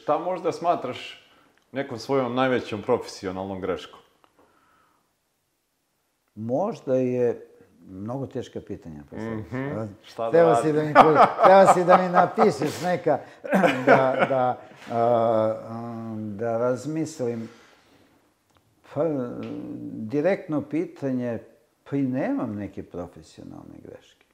šta možda smatraš nekom svojom najvećom profesionalnom greškom? Možda je mnogo teška pitanja. Mm -hmm. Šta treba, da si da mi, treba si da mi napišeš neka, da, da, um, da razmislim. Pa, direktno pitanje, pa i nemam neke profesionalne greške.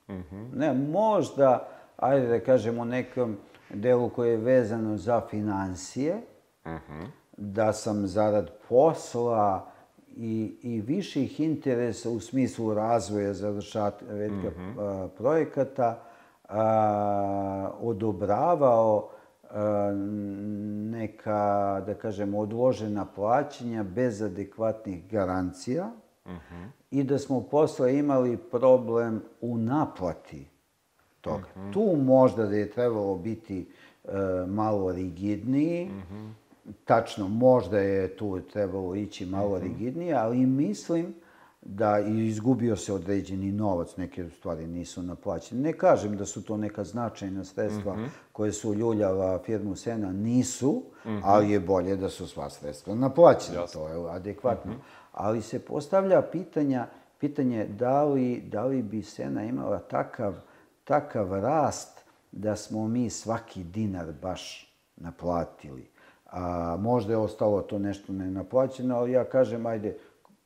Ne, možda, ajde da kažem, u nekom delu koji je vezano za financije, da sam zarad posla i, i viših interesa u smislu razvoja završetka a, projekata a, odobravao a, neka, da kažem, odložena plaćanja bez adekvatnih garancija i da smo posle imali problem u naplati toga. Tu možda da je trebalo biti e, malo rigidniji, tačno, možda je tu trebalo ići malo rigidnije, ali mislim da i izgubio se određeni novac, neke stvari nisu naplaćene. Ne kažem da su to neka značajna sredstva koje su ljuljala firmu Sena, nisu, ali je bolje da su sva sredstva naplaćena, to je adekvatno. Ali se postavlja pitanja, pitanje da li, da li bi Sena imala takav, takav rast da smo mi svaki dinar baš naplatili. A, možda je ostalo to nešto nenaplaćeno, ali ja kažem, ajde,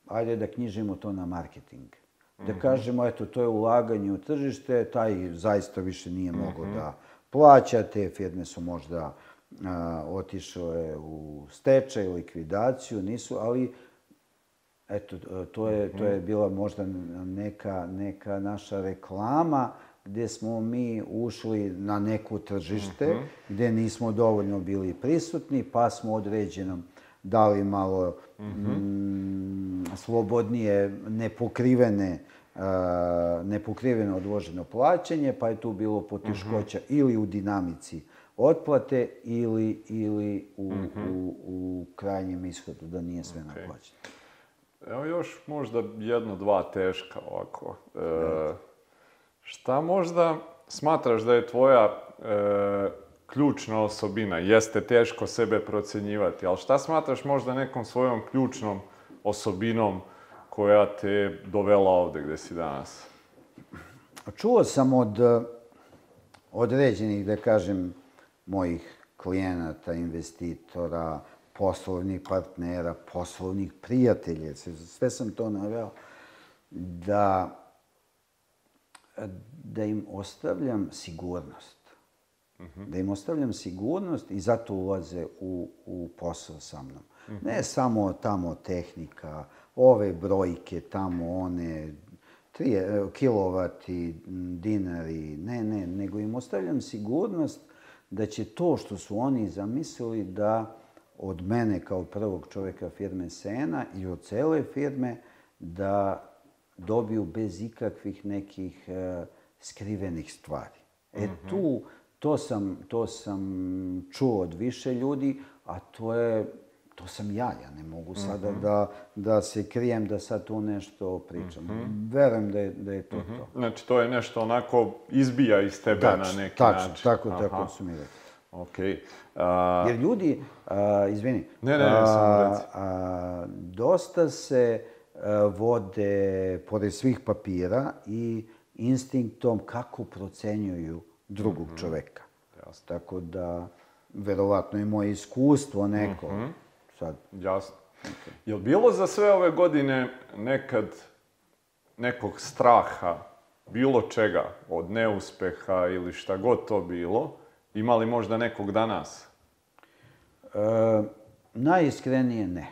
ajde da knjižimo to na marketing. Da kažemo, eto, to je ulaganje u tržište, taj zaista više nije mogao da plaća, te firme su možda a, otišle u stečaj, likvidaciju, nisu, ali eto, to je, to je bila možda neka, neka naša reklama gde smo mi ušli na neko tržište, gde nismo dovoljno bili prisutni, pa smo određenom dali malo mm, slobodnije, nepokrivene, a, nepokriveno odloženo plaćanje, pa je tu bilo poteškoća ili u dinamici otplate ili, ili u, u, u krajnjem ishodu, da nije sve naplaćeno. Evo još možda jedno, dva teška ovako. E, šta možda smatraš da je tvoja e, ključna osobina? Jeste teško sebe procenjivati, ali šta smatraš možda nekom svojom ključnom osobinom koja te dovela ovde gde si danas? Čuo sam od eh, određenih, da kažem, mojih klijenata, investitora, poslovnih partnera, poslovnih prijatelja, sve sam to naveo, da, da im ostavljam sigurnost. Da im ostavljam sigurnost i zato ulaze u, u posao sa mnom. Ne samo tamo tehnika, ove brojke, tamo one, tri, e, kilovati, dinari, ne, ne, nego im ostavljam sigurnost da će to što su oni zamislili da od mene kao prvog čoveka firme Sena i od cele firme da dobiju bez ikakvih nekih e, skrivenih stvari. E tu, to sam, to sam čuo od više ljudi, a to je, to sam ja, ja ne mogu sada da, da se krijem da sad tu nešto pričam. Verujem da je, da je to to. Znači, to je nešto onako izbija iz tebe na Tačno, neki tačno, način. tako, Aha, tako su mi rekli. Okej. A, Jer ljudi, a, izvini, Ne, ne, ne, samo a, dosta se vode, pored svih papira, i instinktom kako procenjuju drugog Mhm. čoveka. Tako da, verovatno i moje iskustvo neko, Mhm. sad, Jasno. Jel bilo za sve ove godine nekad nekog straha, bilo čega, od neuspeha ili šta god to bilo, imali možda nekog danas? E, najiskrenije ne.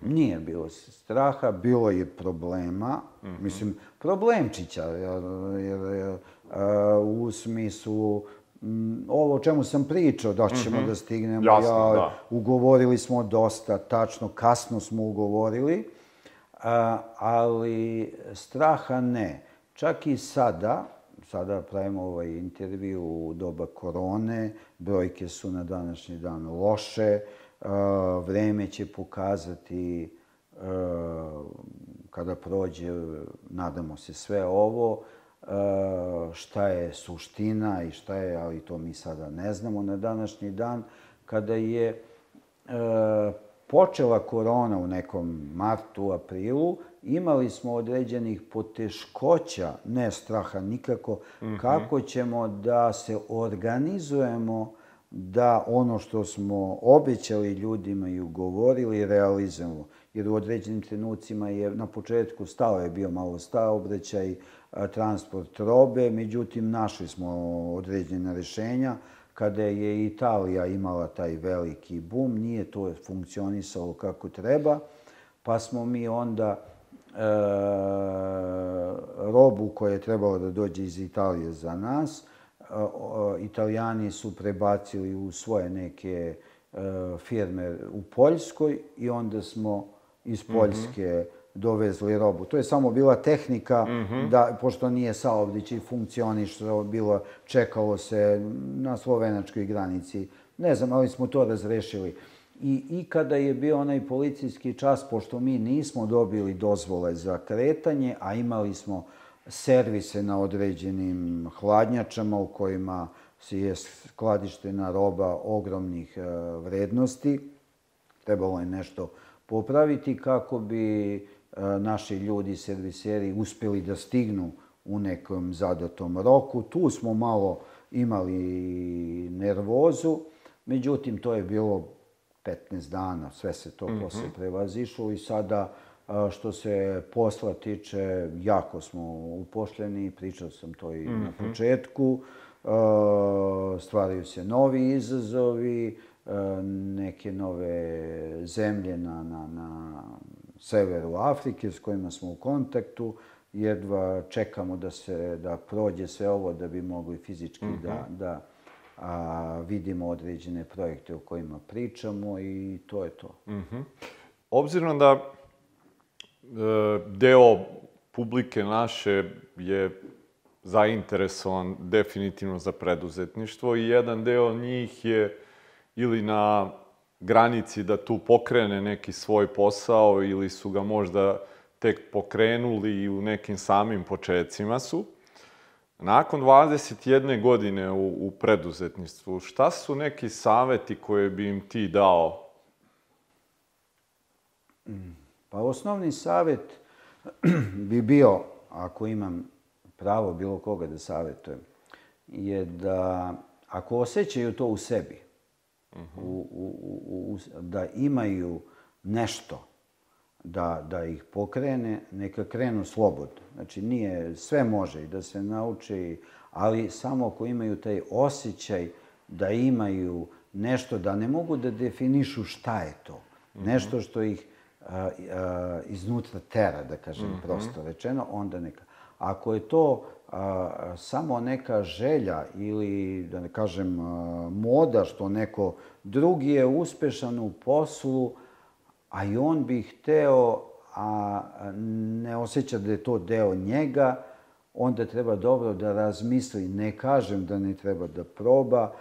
Nije bilo straha, bilo je problema. Mhm. Mislim, problemčića, jer, jer, jer, u smislu m, ovo o čemu sam pričao, da ćemo da stignemo. Jasno, ja, da. Ugovorili smo dosta, tačno, kasno smo ugovorili, a, ali straha ne. Čak i sada, sada pravimo ovaj intervju u doba korone, brojke su na današnji dan loše, vreme će pokazati a, kada prođe, nadamo se, sve ovo, a, šta je suština i šta je, ali to mi sada ne znamo na današnji dan, kada je e, počela korona u nekom martu, aprilu, imali smo određenih poteškoća, ne straha nikako, kako ćemo da se organizujemo da ono što smo obećali ljudima i ugovorili realizujemo. Jer u određenim trenucima je na početku stao je bio malo obraćaj, transport robe, međutim našli smo određena rešenja. Kada je Italija imala taj veliki bum, nije to funkcionisalo kako treba, pa smo mi onda e, robu koja je trebala da dođe iz Italije za nas, Italijani su prebacili u svoje neke e, firme u Poljskoj i onda smo iz Poljske dovezli robu. To je samo bila tehnika da, pošto nije saobraćaj funkcionišao, bilo, čekalo se na slovenačkoj granici. Ne znam, ali smo to razrešili. I, I kada je bio onaj policijski čas, pošto mi nismo dobili dozvole za kretanje, a imali smo servise na određenim hladnjačama u kojima se je skladištena roba ogromnih e, vrednosti, trebalo je nešto popraviti kako bi e, naši ljudi, serviseri, uspeli da stignu u nekom zadatom roku. Tu smo malo imali nervozu, međutim, to je bilo 15 dana, sve se to mm -hmm. posle prevazišlo i sada što se posla tiče, jako smo upošljeni, pričao sam to i mm -hmm. na mhm. početku. Stvaraju se novi izazovi, neke nove zemlje na, na, na severu Afrike s kojima smo u kontaktu. Jedva čekamo da se da prođe sve ovo da bi mogli fizički mm -hmm. da, da a, vidimo određene projekte o kojima pričamo i to je to. Mm -hmm. Obzirom da deo publike naše je zainteresovan definitivno za preduzetništvo i jedan deo njih je ili na granici da tu pokrene neki svoj posao ili su ga možda tek pokrenuli i u nekim samim početcima su. Nakon 21 godine u, u preduzetništvu, šta su neki saveti koje bi im ti dao? Pa osnovni savet bi bio, ako imam pravo bilo koga da savetujem, je da ako osjećaju to u sebi, uh -huh. u, u, u, da imaju nešto da, da ih pokrene, neka krenu slobodno. Znači, nije, sve može i da se nauči, ali samo ako imaju taj osjećaj da imaju nešto, da ne mogu da definišu šta je to. -hmm. Nešto što ih iznutra tera, da kažem mm -hmm. prosto rečeno, onda neka. Ako je to a, samo neka želja ili, da ne kažem, a, moda što neko drugi je uspešan u poslu, a i on bi hteo, a ne osjeća da je to deo njega, onda treba dobro da razmisli. Ne kažem da ne treba da proba,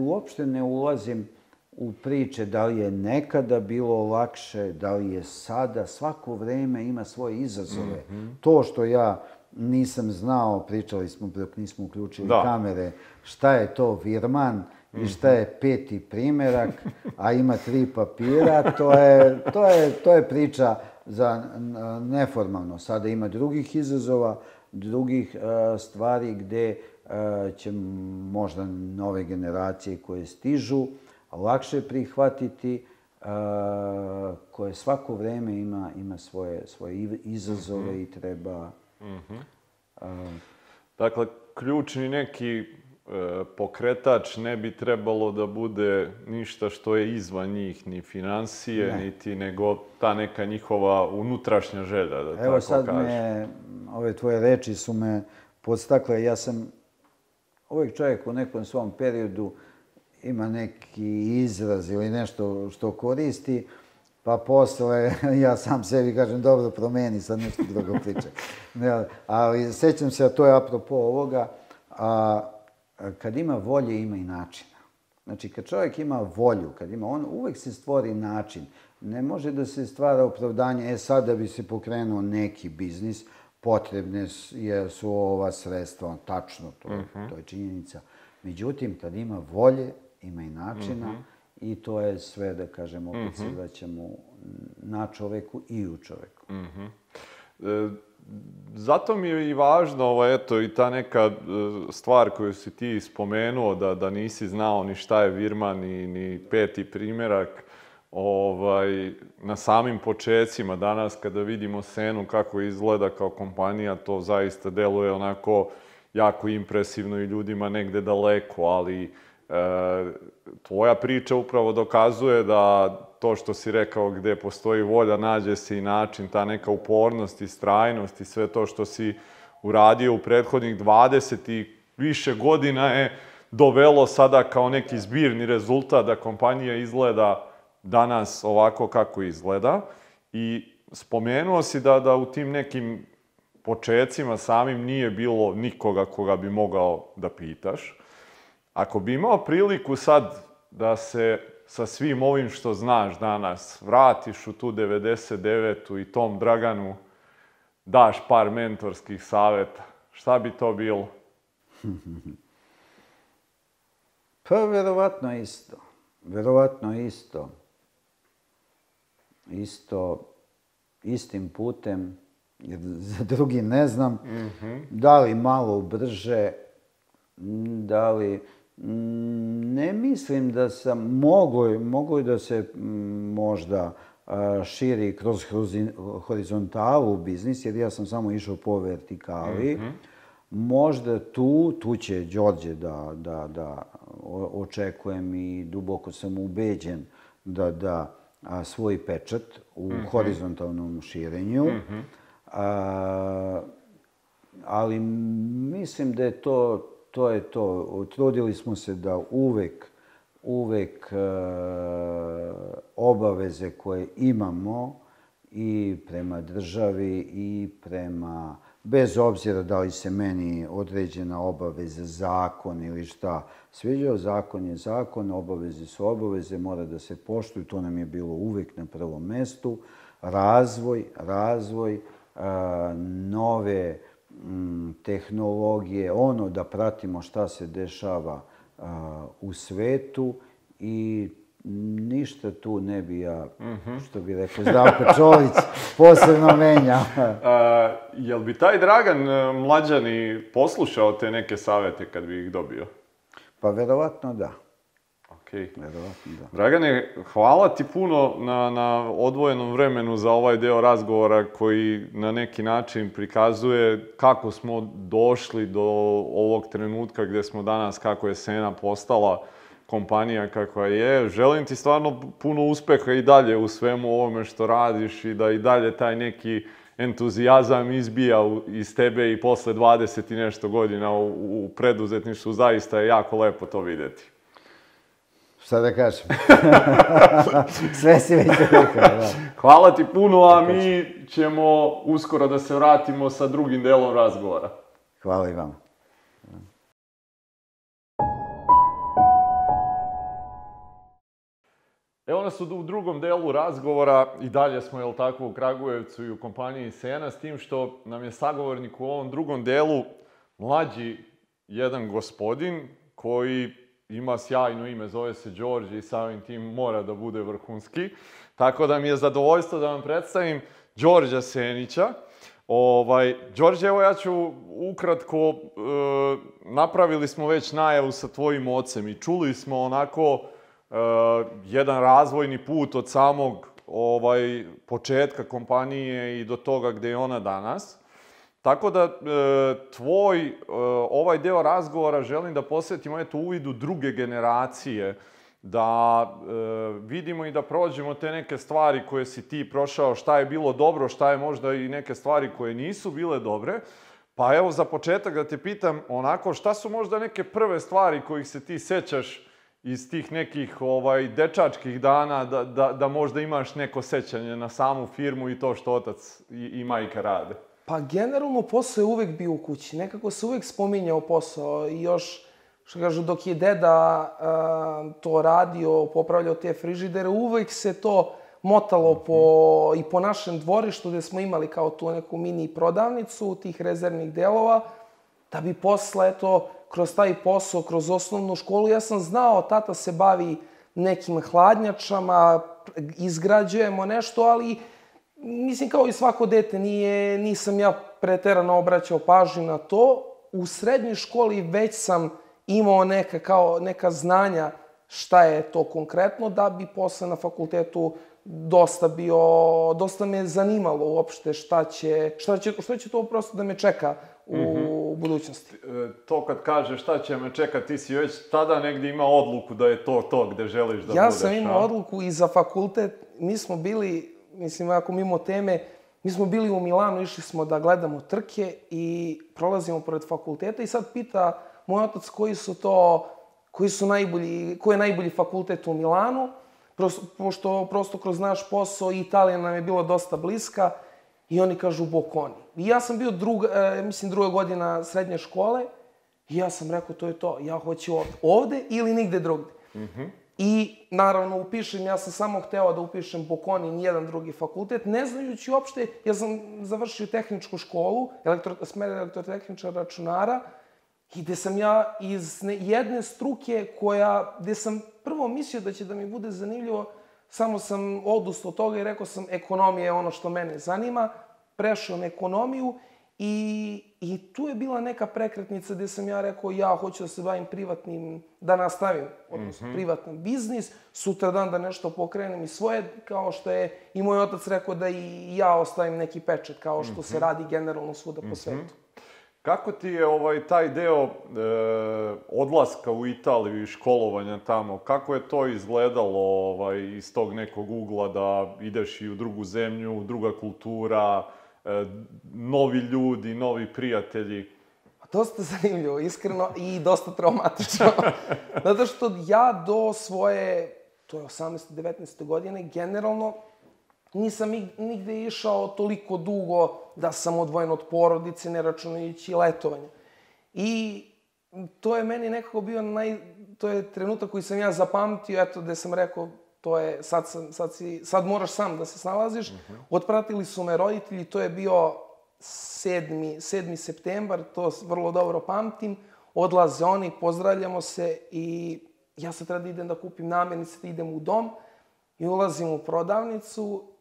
uopšte ne ulazim u priče da li je nekada bilo lakše, da li je sada, svako vreme ima svoje izazove. Mm -hmm. To što ja nisam znao, pričali smo dok nismo uključili da. kamere, šta je to virman, i šta je peti primerak, a ima tri papira, to je, to je, to je priča za neformalno. Sada ima drugih izazova, drugih uh, stvari gde uh, će možda nove generacije koje stižu lakše prihvatiti, uh, koje svako vreme ima, ima svoje, svoje izazove mm -hmm. i treba... Mm -hmm. dakle, ključni neki E, pokretač ne bi trebalo da bude ništa što je izvan njih, ni financije, ne. niti nego ta neka njihova unutrašnja želja, da Evo tako sad kažem. me, ove tvoje reči su me podstakle. Ja sam uvijek čovjek u nekom svom periodu ima neki izraz ili nešto što koristi, pa posle ja sam sebi kažem dobro promeni, sad nešto drugo priča. Ne, ali sećam se, a to je apropo ovoga, a, kad ima volje, ima i načina. Znači, kad čovjek ima volju, kad ima, on uvek se stvori način. Ne može da se stvara opravdanje, e sad da bi se pokrenuo neki biznis, potrebne su ova sredstva, tačno, to, uh -huh. to je činjenica. Međutim, kad ima volje, ima i načina uh -huh. i to je sve, da kažem, opet se vraćamo na čoveku i u čoveku. E, zato mi je i važno, ovaj, eto, i ta neka e, stvar koju si ti spomenuo, da, da nisi znao ni šta je Virman, ni, ni peti primjerak, ovaj, na samim počecima danas kada vidimo Senu kako izgleda kao kompanija, to zaista deluje onako jako impresivno i ljudima negde daleko, ali tvoja priča upravo dokazuje da to što si rekao gde postoji volja, nađe se i način, ta neka upornost i strajnost i sve to što si uradio u prethodnih 20 i više godina je dovelo sada kao neki zbirni rezultat da kompanija izgleda danas ovako kako izgleda. I spomenuo si da, da u tim nekim počecima samim nije bilo nikoga koga bi mogao da pitaš. Ako bi imao priliku sad da se sa svim ovim što znaš danas vratiš u tu 99. i tom Draganu daš par mentorskih saveta, šta bi to bilo? Pa, verovatno isto. Verovatno isto. Isto, istim putem, jer za drugi ne znam, da li malo brže, da li... Ne mislim da sam, mogo, mogo je da se možda širi kroz horizontalu biznis, jer ja sam samo išao po vertikali. Možda tu, tu će Đorđe da, da, da očekujem i duboko sam ubeđen da da a, svoj pečat u horizontalnom širenju. A, ali mislim da je to, to je to. Trudili smo se da uvek, uvek e, obaveze koje imamo i prema državi i prema, bez obzira da li se meni određena obaveza, zakon ili šta sviđao, zakon je zakon, obaveze su obaveze, mora da se poštuju, to nam je bilo uvek na prvom mestu. Razvoj, razvoj, a, nove mm, tehnologije, ono da pratimo šta se dešava a, u svetu i ništa tu ne bi ja, što bi rekao Zdravko Čolić, posebno menja. A, jel bi taj Dragan e, mlađani poslušao te neke savete kad bi ih dobio? Pa verovatno da. Okej. Verovatno da. Dragane, hvala ti puno na, na odvojenom vremenu za ovaj deo razgovora koji na neki način prikazuje kako smo došli do ovog trenutka gde smo danas, kako je Sena postala kompanija kakva je. Želim ti stvarno puno uspeha i dalje u svemu ovome što radiš i da i dalje taj neki entuzijazam izbija iz tebe i posle 20 i nešto godina u, u preduzetništvu. Zaista je jako lepo to videti. Šta da kažem? Sve si već rekao, da. Hvala ti puno, a mi ćemo uskoro da se vratimo sa drugim delom razgovora. Hvala i vama. Evo nas u drugom delu razgovora i dalje smo, jel tako, u Kragujevcu i u kompaniji Sena, s tim što nam je sagovornik u ovom drugom delu mlađi jedan gospodin koji ima sjajno ime, zove se Đorđe i samim tim mora da bude vrhunski. Tako da mi je zadovoljstvo da vam predstavim Đorđa Senića. Ovaj, Đorđe, evo ja ću ukratko, e, napravili smo već najavu sa tvojim ocem i čuli smo onako e, jedan razvojni put od samog ovaj početka kompanije i do toga gde je ona danas. Tako da e, tvoj e, ovaj deo razgovora želim da posvetimo eto uvidu druge generacije da e, vidimo i da prođemo te neke stvari koje si ti prošao, šta je bilo dobro, šta je možda i neke stvari koje nisu bile dobre. Pa evo za početak da te pitam onako šta su možda neke prve stvari kojih se ti sećaš iz tih nekih ovaj dečačkih dana da, da, da možda imaš neko sećanje na samu firmu i to što otac i, i majka rade. Pa generalno posao je uvek bio u kući. Nekako se uvek spominjao posao i još, što kažu, dok je deda a, to radio, popravljao te frižidere, uvek se to motalo po, i po našem dvorištu gde smo imali kao tu neku mini prodavnicu tih rezervnih delova, da bi posle, eto, kroz taj posao, kroz osnovnu školu, ja sam znao, tata se bavi nekim hladnjačama, izgrađujemo nešto, ali mislim kao i svako dete, nije, nisam ja preterano obraćao pažnju na to. U srednjoj školi već sam imao neka, kao, neka znanja šta je to konkretno, da bi posle na fakultetu dosta bio, dosta me zanimalo uopšte šta će, šta će, šta će to prosto da me čeka u mm -hmm. budućnosti. E, to kad kažeš šta će me čekati, ti si već tada negdje imao odluku da je to to gde želiš da ja budeš. Ja sam imao a? odluku i za fakultet. Mi smo bili, mislim, ako mimo teme, mi smo bili u Milanu, išli smo da gledamo trke i prolazimo pored fakulteta i sad pita moj otac koji su to, koji su najbolji, koji je najbolji fakultet u Milanu, pošto prosto kroz naš posao Italija nam je bila dosta bliska i oni kažu Bocconi. I ja sam bio druga, e, mislim druga godina srednje škole i ja sam rekao to je to, ja hoću ovde, ovde ili nigde drugde. Mm -hmm. I naravno upišem, ja sam samo hteo da upišem Bocconi, nijedan drugi fakultet, ne znajući uopšte, ja sam završio tehničku školu, elektro, smer elektrotehničara računara, i gde sam ja iz jedne struke koja, gde sam prvo mislio da će da mi bude zanimljivo, samo sam odustao od toga i rekao sam ekonomija je ono što mene zanima, prešao na ekonomiju i, i tu je bila neka prekretnica gde sam ja rekao ja hoću da se bavim privatnim, da nastavim, odnosno mm -hmm. privatni biznis, sutra dan da nešto pokrenem i svoje, kao što je i moj otac rekao da i ja ostavim neki pečet, kao što mm -hmm. se radi generalno svuda po mm -hmm. svetu. Kako ti je ovaj taj deo e, odlaska u Italiju i školovanja tamo, kako je to izgledalo ovaj, iz tog nekog ugla da ideš i u drugu zemlju, druga kultura, novi ljudi, novi prijatelji? Dosta zanimljivo, iskreno, i dosta traumatično. Zato što ja do svoje, to je 18. 19. godine, generalno nisam nigde išao toliko dugo da sam odvojen od porodice, ne računajući letovanje. I to je meni nekako bio naj... To je trenutak koji sam ja zapamtio, eto, gde sam rekao, to je, sad, sam, sad, si, sad moraš sam da se snalaziš. Uh mhm. -huh. Otpratili su me roditelji, to je bio 7. 7. septembar, to vrlo dobro pamtim. Odlaze oni, pozdravljamo se i ja sad treba da idem da kupim namirnice, da idem u dom i ulazim u prodavnicu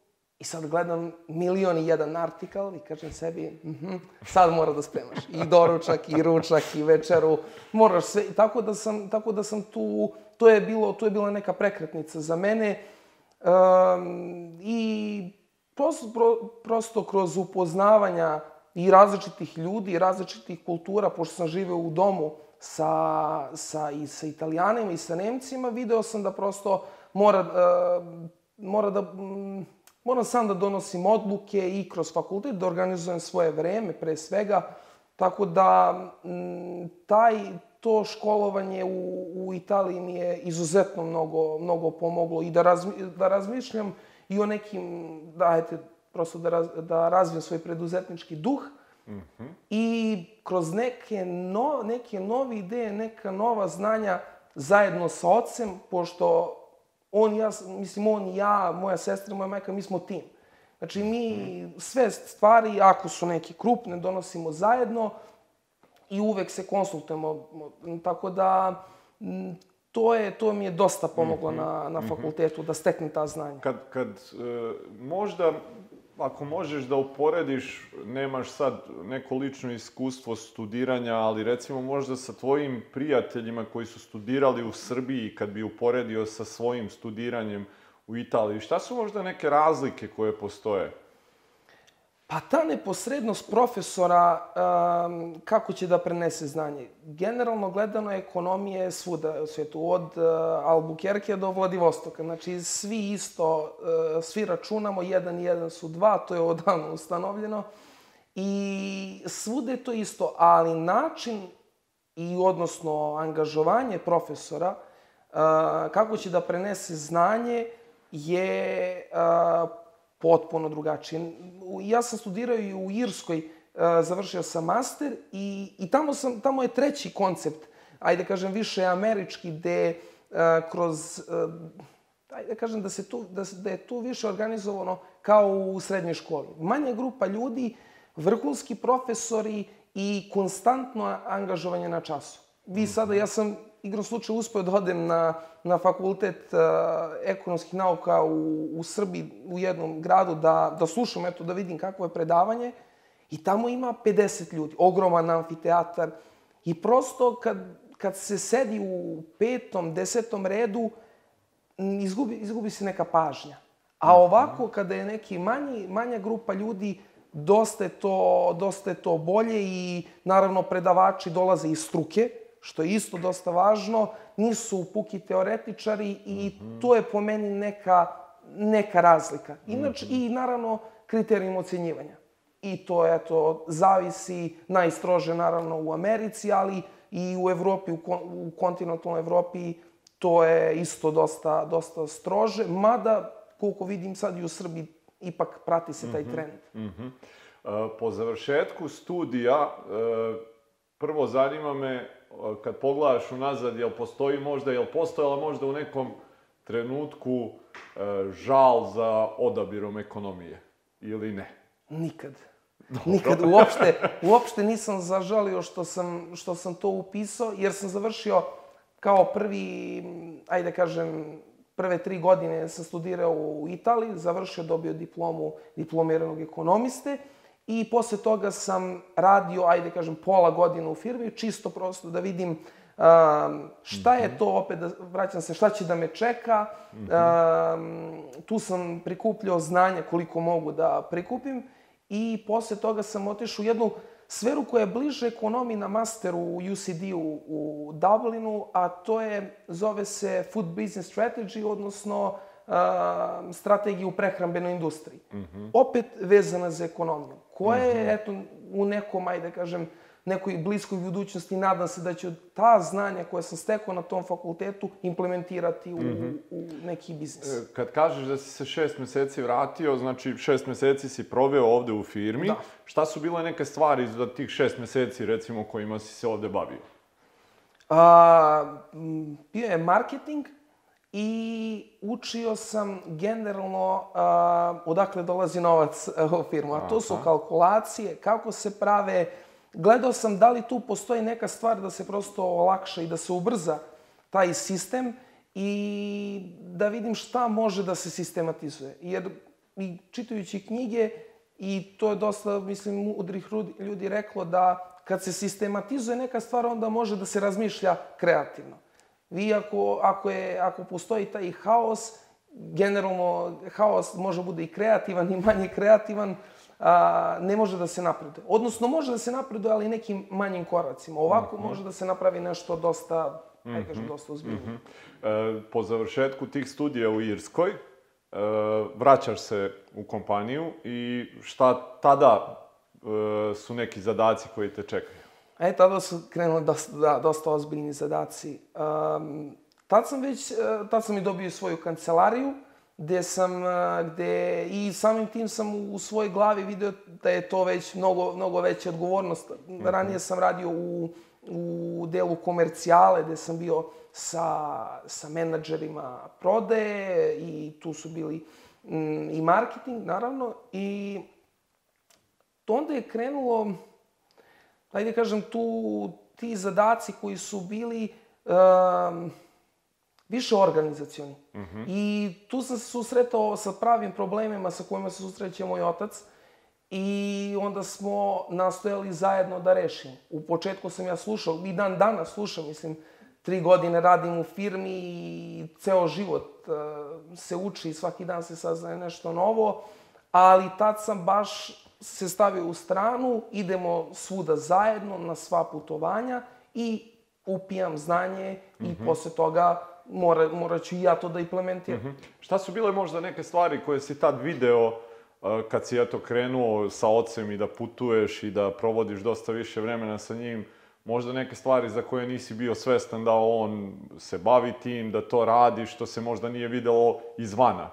I sad gledam milion i jedan artikal i kažem sebi, mm -hmm, sad mora da spremaš i doručak, i ručak, i večeru, moraš sve, tako da sam, tako da sam tu, to je bilo, to je bila neka prekretnica za mene. Um, i prosto, pro, prosto kroz upoznavanja i različitih ljudi, i različitih kultura, pošto sam živeo u domu sa, sa, i sa italijanima i sa nemcima, video sam da prosto mora, uh, mora da... Um, Moram sam da donosim odluke i kroz fakultet, da organizujem svoje vreme, pre svega. Tako da, m, taj, to školovanje u, u Italiji mi je izuzetno mnogo, mnogo pomoglo i da, razmi, da razmišljam i o nekim, da, prosto da, raz, da razvijem svoj preduzetnički duh mm -hmm. i kroz neke, no, neke nove ideje, neka nova znanja zajedno sa ocem, pošto on, ja, mislim, on, ja, moja sestra, moja majka, mi smo tim. Znači, mi sve stvari, ako su neke krupne, donosimo zajedno i uvek se konsultujemo. Tako da, to, je, to mi je dosta pomoglo mm -hmm. na, na mhm. fakultetu, da steknem ta znanja. Kad, kad e, možda ako možeš da uporediš, nemaš sad neko lično iskustvo studiranja, ali recimo možda sa tvojim prijateljima koji su studirali u Srbiji, kad bi uporedio sa svojim studiranjem u Italiji, šta su možda neke razlike koje postoje? Pa ta neposrednost profesora, um, kako će da prenese znanje? Generalno gledano ekonomije je svuda u svijetu, od uh, Albuquerque do Vladivostoka. Znači, svi isto, uh, svi računamo, jedan i jedan su dva, to je odavno ustanovljeno. I svude je to isto, ali način i odnosno angažovanje profesora, uh, kako će da prenese znanje, je uh, potpuno drugačije. Ja sam studirao i u Irskoj, e, završio sam master i, i tamo, sam, tamo je treći koncept, ajde kažem više američki, gde e, kroz, e, ajde da kažem da, se tu, da, da je tu više organizovano kao u srednjoj školi. Manja grupa ljudi, vrhunski profesori i konstantno angažovanje na času. Vi sada, ja sam igrom slučaja uspeo da odem na, na fakultet uh, ekonomskih nauka u, u Srbiji, u jednom gradu, da, da slušam, eto, da vidim kakvo je predavanje. I tamo ima 50 ljudi, ogroman amfiteatar. I prosto kad, kad se sedi u petom, desetom redu, izgubi, izgubi se neka pažnja. A ovako, kada je neki manji, manja grupa ljudi, dosta je, to, dosta je to bolje i naravno predavači dolaze iz struke, što je isto dosta važno, nisu puki teoretičari i to je po meni neka, neka razlika. Inače, i naravno kriterijum ocenjivanja. I to, eto, zavisi najstrože naravno u Americi, ali i u Evropi, u, kon, u kontinentalnoj Evropi, to je isto dosta, dosta strože, mada, koliko vidim sad i u Srbiji, ipak prati se taj trend. Mhm. E, Po završetku studija, e, prvo zanima me, kad pogledaš unazad, jel postoji možda, jel postojala možda u nekom trenutku e, žal za odabirom ekonomije ili ne? Nikad. Nikad uopšte, uopšte nisam zažalio što sam, što sam to upisao, jer sam završio kao prvi, ajde da kažem, prve tri godine sam studirao u Italiji, završio, dobio diplomu diplomiranog ekonomiste i posle toga sam radio, ajde kažem, pola godine u firmi, čisto prosto da vidim um, šta je to, opet da vraćam se, šta će da me čeka. Um, tu sam prikupljao znanja koliko mogu da prikupim i posle toga sam otišao u jednu sferu koja je bliže ekonomiji na masteru u UCD-u u Dublinu, a to je, zove se Food Business Strategy, odnosno uh, strategiju u prehrambenoj industriji. Opet vezana za ekonomiju, koja je, eto, u nekom, ajde da kažem, nekoj bliskoj budućnosti, nadam se da ću ta znanja koje sam stekao na tom fakultetu implementirati u, u neki biznis. E, Kad kažeš da si se šest meseci vratio, znači šest meseci si proveo ovde u firmi. Da. Šta su bile neke stvari za tih šest meseci, recimo, kojima si se ovde bavio? A, bio je marketing i učio sam generalno a, odakle dolazi novac a, u firmu. A to su kalkulacije, kako se prave. Gledao sam da li tu postoji neka stvar da se prosto olakša i da se ubrza taj sistem i da vidim šta može da se sistematizuje. Jer i čitajući knjige, i to je dosta, mislim, mudrih ljudi reklo da kad se sistematizuje neka stvar, onda može da se razmišlja kreativno. Vi ako, ako, je, ako postoji taj haos, generalno haos može bude i kreativan i manje kreativan, a, ne može da se napreduje. Odnosno, može da se napreduje, ali nekim manjim koracima. Ovako može da se napravi nešto dosta, ajde kažem, dosta ozbiljno. E, po završetku tih studija u Irskoj, e, vraćaš se u kompaniju i šta tada e, su neki zadaci koji te čekaju? E, tada su krenuli dosta, da, dosta ozbiljni zadaci. Um, tad sam već, e, tad sam i dobio svoju kancelariju, gde sam, e, gde i samim tim sam u svojoj glavi video da je to već mnogo, mnogo veća odgovornost. Ranije sam radio u, u delu komercijale, gde sam bio sa, sa menadžerima prodaje i tu su bili mm, i marketing, naravno, i to onda je krenulo, ajde kažem, tu ti zadaci koji su bili um, više organizacioni. I tu sam se susretao sa pravim problemima sa kojima se susreće moj otac i onda smo nastojali zajedno da rešimo. U početku sam ja slušao, i dan danas slušam, mislim, tri godine radim u firmi i ceo život uh, se uči i svaki dan se saznaje nešto novo, ali tad sam baš se stavio u stranu, idemo svuda zajedno na sva putovanja i upijam znanje i posle toga mora, morat ću i ja to da implementiram. Šta su bile možda neke stvari koje si tad video e, kad si eto krenuo sa ocem i da putuješ i da provodiš dosta više vremena sa njim, možda neke stvari za koje nisi bio svestan da on se bavi tim, da to radi, što se možda nije videlo izvana.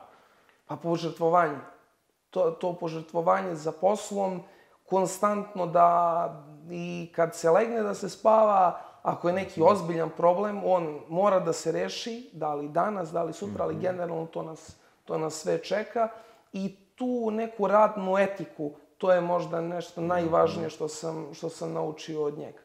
Pa požrtvovanje. To, to požrtvovanje za poslom, konstantno da i kad se legne da se spava, ako je neki ozbiljan problem, on mora da se reši, da li danas, da li sutra, ali generalno to nas, to nas sve čeka. I tu neku radnu etiku, to je možda nešto najvažnije što sam, što sam naučio od njega.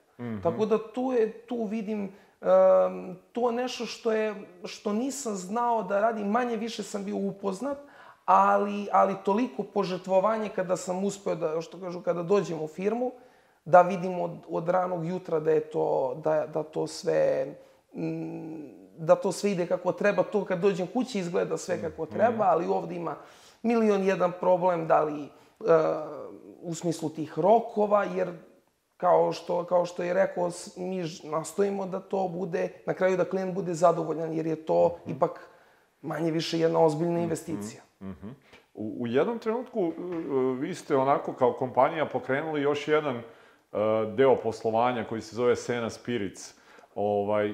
Tako da tu, je, tu vidim um, to nešto što je, što nisam znao da radim, manje više sam bio upoznat, ali, ali toliko požrtvovanje kada sam uspeo da, što kažu, kada dođem u firmu, da vidim od, od ranog jutra da je to, da, da to sve, mm, da to sve ide kako treba. To kad dođem kući izgleda sve kako treba, ali ovde ima milion jedan problem, da li uh, u smislu tih rokova, jer kao što, kao što je rekao, mi nastojimo da to bude, na kraju da klijent bude zadovoljan, jer je to mm -hmm. ipak manje više jedna ozbiljna investicija. Mm -hmm. u, u jednom trenutku uh, vi ste onako kao kompanija pokrenuli još jedan uh, deo poslovanja koji se zove Sena Spirits. Ovaj, e,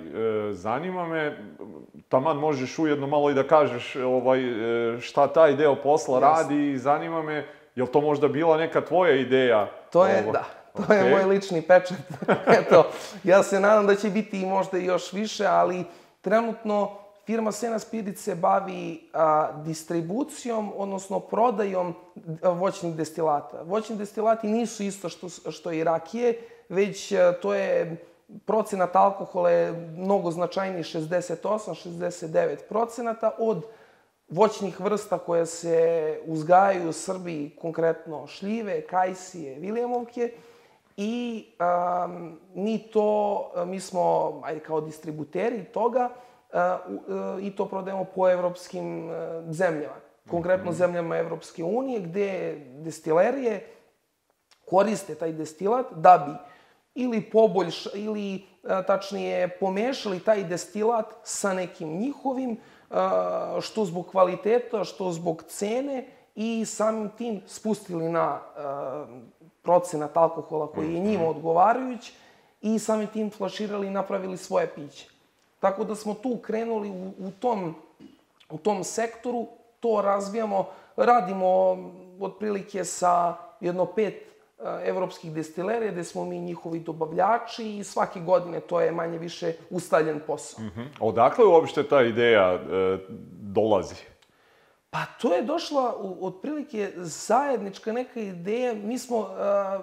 zanima me, taman možeš ujedno malo i da kažeš ovaj, e, šta taj deo posla yes. radi i zanima me, je li to možda bila neka tvoja ideja? To je, ovo? da. To okay. je moj lični pečat. Eto, ja se nadam da će biti i možda još više, ali trenutno firma Sena Spirit se bavi a, distribucijom, odnosno prodajom voćnih destilata. Voćni destilati nisu isto što, što i rakije, već a, to je procenat alkohola je mnogo značajniji, 68-69 procenata od voćnih vrsta koje se uzgajaju u Srbiji, konkretno šljive, kajsije, viljemovke, i um, mi to, mi smo, ajde, kao distributeri toga, i to prodajemo po evropskim uh, zemljama. Konkretno -hmm. zemljama Evropske unije, gde destilerije koriste taj destilat da bi ili poboljš, ili tačnije pomešali taj destilat sa nekim njihovim, što zbog kvaliteta, što zbog cene i samim tim spustili na procenat alkohola koji je njima mhm. odgovarajuć i samim tim flaširali i napravili svoje piće. Tako da smo tu krenuli u, u, tom, u tom sektoru, to razvijamo, radimo otprilike sa jedno pet evropskih destilerija, gde smo mi njihovi dobavljači i svake godine to je manje više ustaljen posao. Mm -hmm. Odakle uopšte ta ideja e, dolazi? Pa to je došla u, otprilike zajednička neka ideja. Mi smo uh,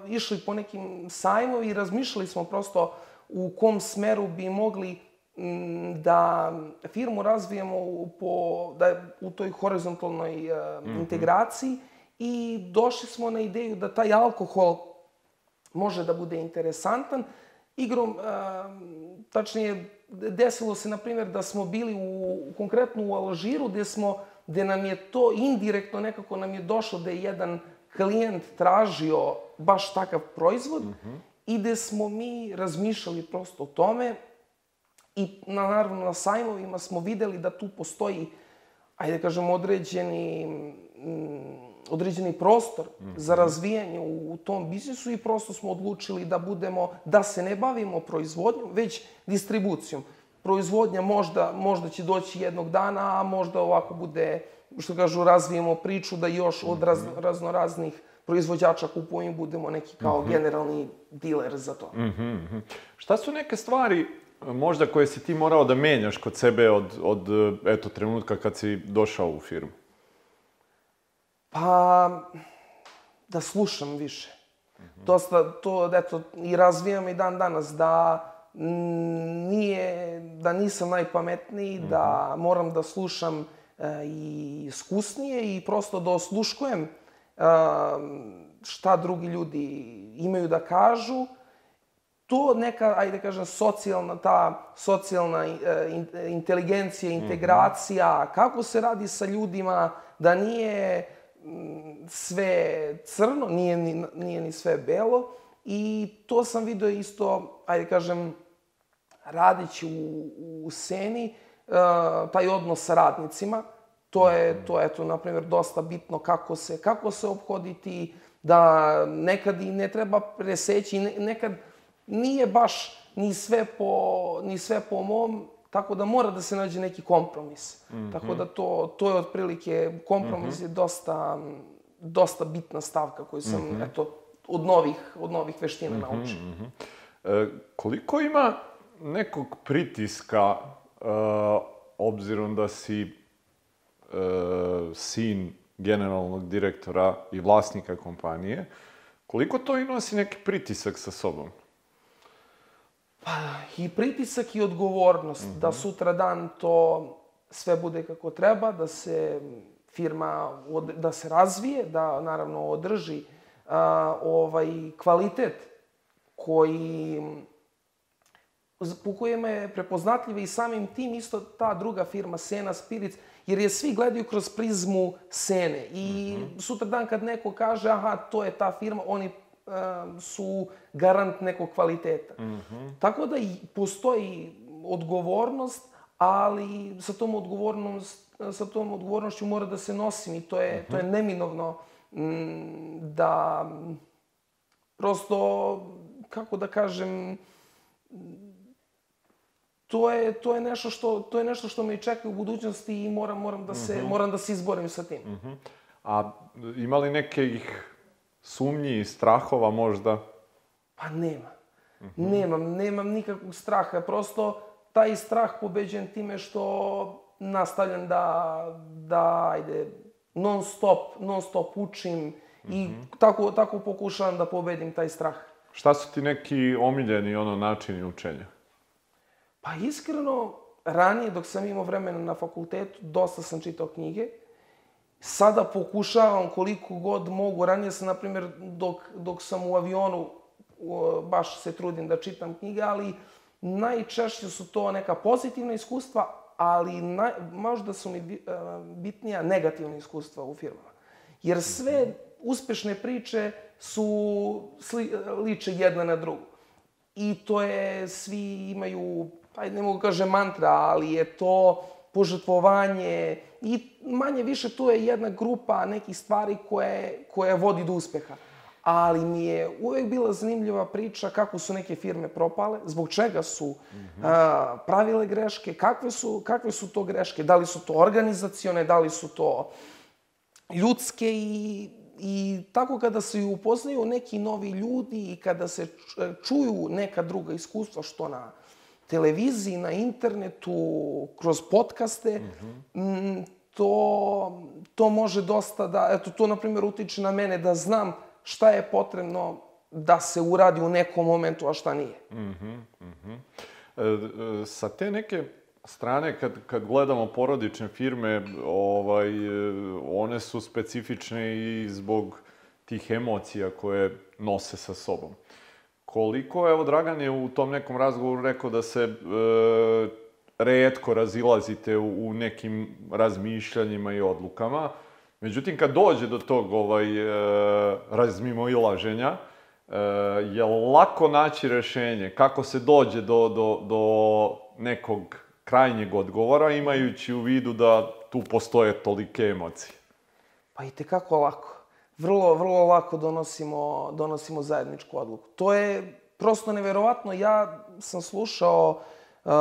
išli po nekim sajmovi i razmišljali smo prosto u kom smeru bi mogli da firmu razvijemo po, da, u toj horizontalnoj uh, mm -hmm. integraciji i došli smo na ideju da taj alkohol može da bude interesantan. Igrom, uh, tačnije, desilo se, na primjer, da smo bili u, konkretno u Alžiru, gde smo gde nam je to indirektno nekako nam je došlo da je jedan klijent tražio baš takav proizvod mm -hmm. i gde smo mi razmišljali prosto o tome i na, naravno na sajmovima smo videli da tu postoji, ajde kažem, određeni, mm, određeni prostor mm -hmm. za razvijanje u, u tom biznisu i prosto smo odlučili da budemo, da se ne bavimo proizvodnjom, već distribucijom proizvodnja možda, možda će doći jednog dana, a možda ovako bude, što kažu, razvijemo priču da još od raz, mhm. raznoraznih proizvođača kupujemo i budemo neki kao mm -hmm. generalni diler za to. Mm -hmm. Šta su neke stvari možda koje si ti morao da menjaš kod sebe od, od eto, trenutka kad si došao u firmu? Pa, da slušam više. Mm -hmm. Dosta to, eto, i razvijam i dan danas, da nije, da nisam najpametniji, mm -hmm. da moram da slušam e, i iskusnije i prosto da osluškujem e, šta drugi ljudi imaju da kažu. To neka, ajde da kažem, socijalna, ta socijalna e, inteligencija, mhm. integracija, mm -hmm. kako se radi sa ljudima, da nije sve crno, nije ni, nije ni sve belo. I to sam video isto, ajde da kažem, radeći u, u Seni, uh, taj odnos sa radnicima, to je, to je, eto, na primjer, dosta bitno kako se, kako se obhoditi, da nekad i ne treba preseći, nekad nije baš ni sve po, ni sve po mom, tako da mora da se nađe neki kompromis. Mm -hmm. Tako da to, to je otprilike, kompromis mm -hmm. je dosta, dosta bitna stavka koju sam, mm -hmm. eto, od novih, od novih veština mm -hmm, naučio. Mm -hmm. e, koliko ima nekog pritiska, uh, obzirom da si uh, sin generalnog direktora i vlasnika kompanije, koliko to i nosi neki pritisak sa sobom? Pa, i pritisak i odgovornost da sutra dan to sve bude kako treba, da se firma, od- da se razvije, da naravno održi a, ovaj kvalitet koji po kojima je prepoznatljiva i samim tim isto ta druga firma Sena Spirits, jer je svi gledaju kroz prizmu Sene. I sutra dan kad neko kaže, aha, to je ta firma, oni su garant nekog kvaliteta. Tako da i postoji odgovornost, ali sa tom odgovornost, sa tom odgovornošću mora da se nosim i to je, to je neminovno mm, da prosto, kako da kažem, to je, to je nešto što to je nešto što me i čeka u budućnosti i moram moram da se moram da se izborim sa tim. A ima li nekih sumnji i strahova možda? Pa nema. Nemam, nemam nikakvog straha. Prosto taj strah pobeđujem time što nastavljam da, da ajde, non stop, non stop učim i tako, tako pokušavam da pobedim taj strah. Šta su ti neki omiljeni ono načini učenja? Pa iskreno, ranije dok sam imao vremena na fakultetu, dosta sam čitao knjige. Sada pokušavam koliko god mogu. Ranije sam, na primjer, dok, dok sam u avionu, baš se trudim da čitam knjige, ali najčešće su to neka pozitivna iskustva, ali naj, možda su mi e, bitnija negativna iskustva u firmama. Jer sve uspešne priče su sli, liče jedna na drugu. I to je, svi imaju, ajde ne mogu kažem mantra, ali je to požrtvovanje i manje više to je jedna grupa nekih stvari koje, koje vodi do uspeha. Ali mi je uvek bila zanimljiva priča kako su neke firme propale, zbog čega su a, pravile greške, kakve su, kakve su to greške, da li su to organizacione, da li su to ljudske i, i tako kada se upoznaju neki novi ljudi i kada se čuju neka druga iskustva, što na televiziji, na internetu, kroz podcaste, mm, to, to može dosta da, eto, to na primjer utiče na mene da znam šta je potrebno da se uradi u nekom momentu, a šta nije. E, e, sa te neke strane, kad, kad gledamo porodične firme, ovaj, e, one su specifične i zbog tih emocija koje nose sa sobom. Koliko, evo, Dragan je u tom nekom razgovoru rekao da se e, redko razilazite u, u nekim razmišljanjima i odlukama. Međutim, kad dođe do tog ovaj, e, razmimoilaženja, e, je lako naći rešenje kako se dođe do, do, do nekog krajnjeg odgovora, imajući u vidu da tu postoje tolike emocije. Pa i tekako lako. Vrlo, vrlo lako donosimo, donosimo zajedničku odluku. To je prosto neverovatno. Ja sam slušao, uh,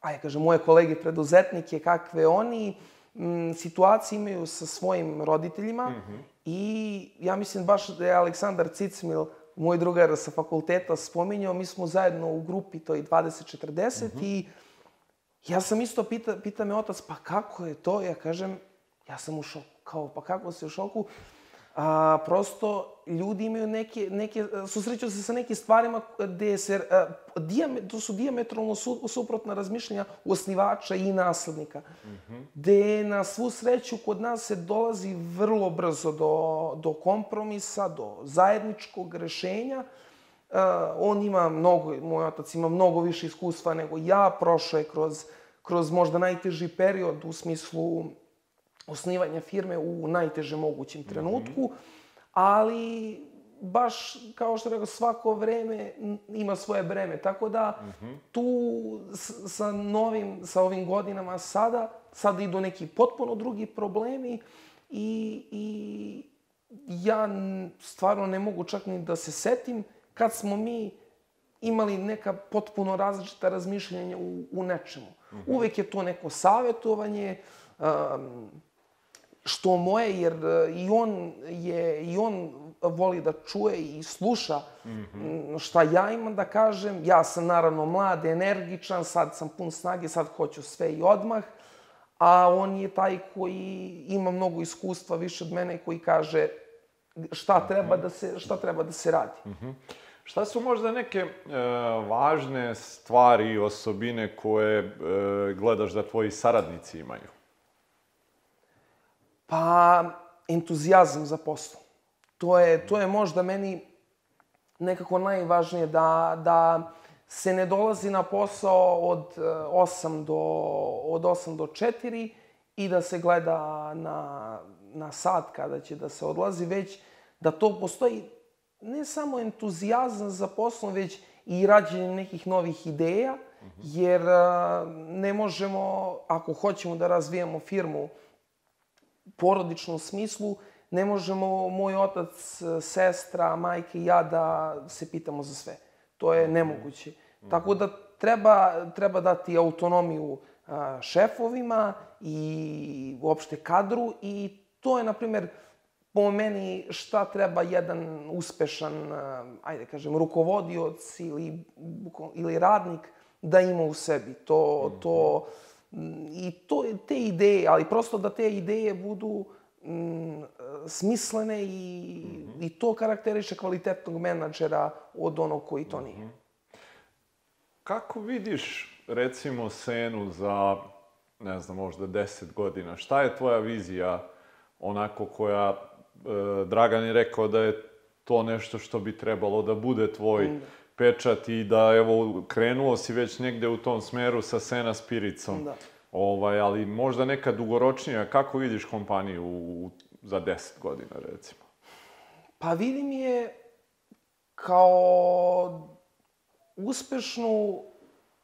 ajde kažem, moje kolege preduzetnike, kakve oni m, situacije imaju sa svojim roditeljima i ja mislim baš da je Aleksandar Cicmil, moj drugar sa fakulteta, spominjao, mi smo zajedno u grupi toj 2040 i ja sam isto, pita, pita me otac, pa kako je to? Ja kažem, ja sam u šoku. Kao, pa kako si u šoku? A, prosto, ljudi imaju neke, neke, susreću se sa nekim stvarima gde se, a, dijame, to su diametralno su, suprotna razmišljanja osnivača i naslednika. Gde na svu sreću kod nas se dolazi vrlo brzo do, do kompromisa, do zajedničkog rešenja. Uh, on ima mnogo, moj otac ima mnogo više iskustva nego ja, prošao je kroz, kroz možda najteži period u smislu osnivanja firme u najtežem mogućem trenutku, ali baš kao što rekao, svako vreme ima svoje breme. Tako da tu s- sa novim, sa ovim godinama sada, sada idu neki potpuno drugi problemi i, i ja stvarno ne mogu čak ni da se setim kad smo mi imali neka potpuno različita razmišljanja u, u nečemu. Uvek je to neko savjetovanje, um, što moje, jer e, i on je, i on voli da čuje i sluša m, šta ja imam da kažem. Ja sam naravno mlad, energičan, sad sam pun snage, sad hoću sve i odmah. A on je taj koji ima mnogo iskustva više od mene i koji kaže šta treba da se, šta treba da se radi. Šta su možda neke e, važne stvari i osobine koje e, gledaš da tvoji saradnici imaju? Pa, entuzijazam za posao. To je, to je možda meni nekako najvažnije da, da se ne dolazi na posao od 8 do, od 8 do 4 i da se gleda na, na sat kada će da se odlazi, već da to postoji ne samo entuzijazam za poslom, već i rađenje nekih novih ideja, jer ne možemo, ako hoćemo da razvijamo firmu porodičnom smislu, ne možemo moj otac, sestra, majka i ja da se pitamo za sve. To je nemoguće. Tako da treba, treba dati autonomiju šefovima i uopšte kadru i to je, na primer, po meni šta treba jedan uspešan, ajde kažem, rukovodioc ili, ili radnik da ima u sebi. To, to, I to, te ideje, ali prosto da te ideje budu mm, smislene i, mm -hmm. i to karakteriše kvalitetnog menadžera od onog koji to nije. Kako vidiš, recimo, Senu za, ne znam, možda deset godina? Šta je tvoja vizija onako koja, e, Dragan je rekao da je to nešto što bi trebalo da bude tvoj mm. Pečat i da, evo, krenuo si već negde u tom smeru sa Sena Spiricom. Da. Ovaj, ali možda neka dugoročnija, kako vidiš kompaniju u, za 10 godina, recimo? Pa vidim je kao uspešnu,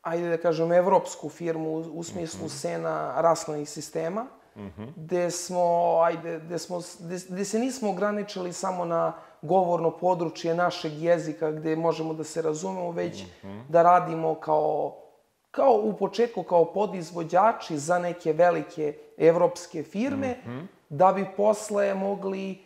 ajde da kažem, evropsku firmu u, smislu mm -hmm. sena raslenih sistema, mm -hmm. gde smo, ajde, gde, smo, gde, gde se nismo ograničili samo na govorno područje našeg jezika gde možemo da se razumemo, već mm -hmm. da radimo kao kao u početku kao podizvođači za neke velike evropske firme, mm -hmm. da bi posle mogli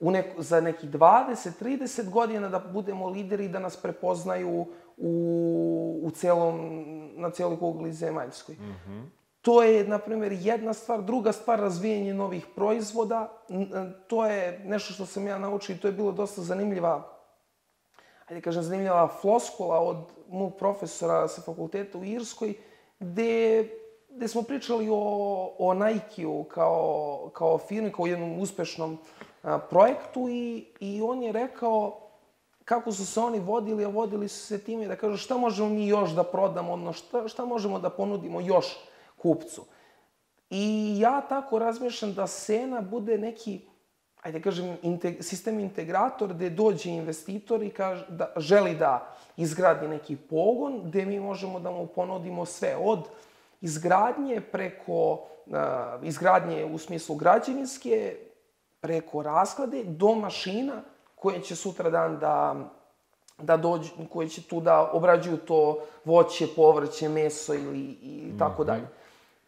u neko, za nekih 20-30 godina da budemo lideri da nas prepoznaju u, u celom, na celoj kugli zemaljskoj. Mm -hmm. To je, na primjer, jedna stvar. Druga stvar, razvijanje novih proizvoda. To je nešto što sam ja naučio i to je bilo dosta zanimljiva ajde kažem, zanimljiva floskula od mog profesora sa fakulteta u Irskoj, gde, gde smo pričali o, o Nike-u kao, kao firmi, kao jednom uspešnom a, projektu i, i on je rekao kako su se oni vodili, a vodili su se time da kažu šta možemo mi još da prodamo, odno šta, šta možemo da ponudimo još kupcu. I ja tako razmišljam da Sena bude neki ajde kažem, integ sistem integrator gde dođe investitor i kaže, da, želi da izgradi neki pogon gde mi možemo da mu ponudimo sve od izgradnje preko uh, izgradnje u smislu građevinske, preko rasklade do mašina koje će sutra dan da da dođu, koje će tu da obrađuju to voće, povrće, meso ili i tako mhm. dalje.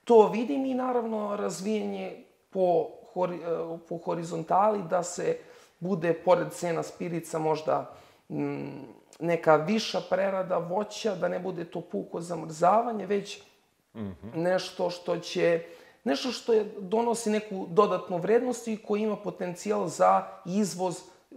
To vidim i naravno razvijenje po hori, e, po horizontali, da se bude, pored sena spirica, možda m, neka viša prerada voća, da ne bude to puko zamrzavanje, već mm -hmm. nešto što će nešto što je, donosi neku dodatnu vrednost i koji ima potencijal za izvoz e,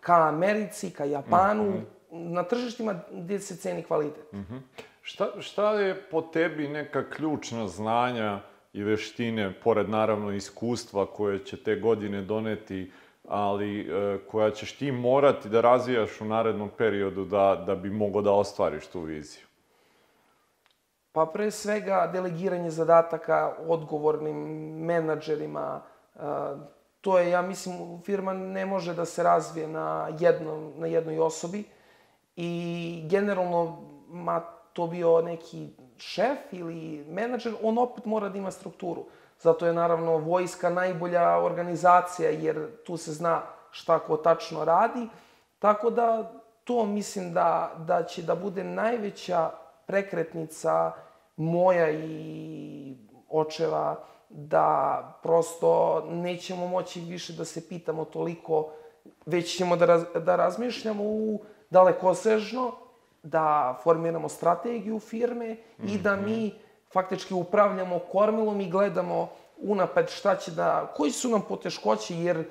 ka Americi, ka Japanu, mm -hmm. na tržištima gde se ceni kvalitet. Mm -hmm. Šta, šta je po tebi neka ključna znanja i veštine, pored naravno iskustva koje će te godine doneti, ali e, koja ćeš ti morati da razvijaš u narednom periodu da, da bi mogo da ostvariš tu viziju? Pa pre svega delegiranje zadataka odgovornim menadžerima. E, to je, ja mislim, firma ne može da se razvije na, jednom, na jednoj osobi i generalno, ma to bio neki šef ili menadžer, on opet mora da ima strukturu. Zato je naravno vojska najbolja organizacija, jer tu se zna šta ko tačno radi. Tako da to mislim da, da će da bude najveća prekretnica moja i očeva da prosto nećemo moći više da se pitamo toliko, već ćemo da, raz, da razmišljamo u dalekosežno, da formiramo strategiju firme mm -hmm. i da mi faktički upravljamo kormilom i gledamo unapred šta će da, koji su nam poteškoće, jer e,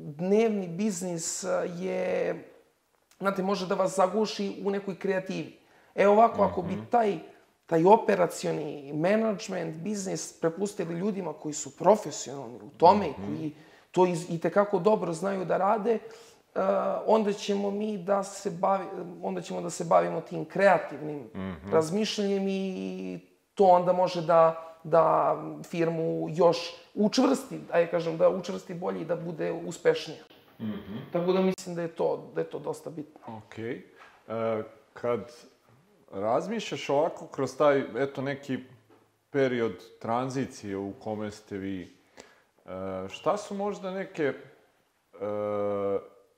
dnevni biznis je znate, može da vas zaguši u nekoj kreativi. E ovako, ako bi taj, taj operacioni management, biznis prepustili ljudima koji su profesionalni u tome, i koji to iz, i tekako dobro znaju da rade, uh, onda ćemo mi da se bavi, onda ćemo da se bavimo tim kreativnim razmišljanjem i to onda može da da firmu još učvrsti, ajde kažem, da učvrsti bolje i da bude uspešnija. Tako da mislim da je to, da je to dosta bitno. Ok. E, kad razmišljaš ovako kroz taj, eto, neki period tranzicije u kome ste vi, e, šta su možda neke e,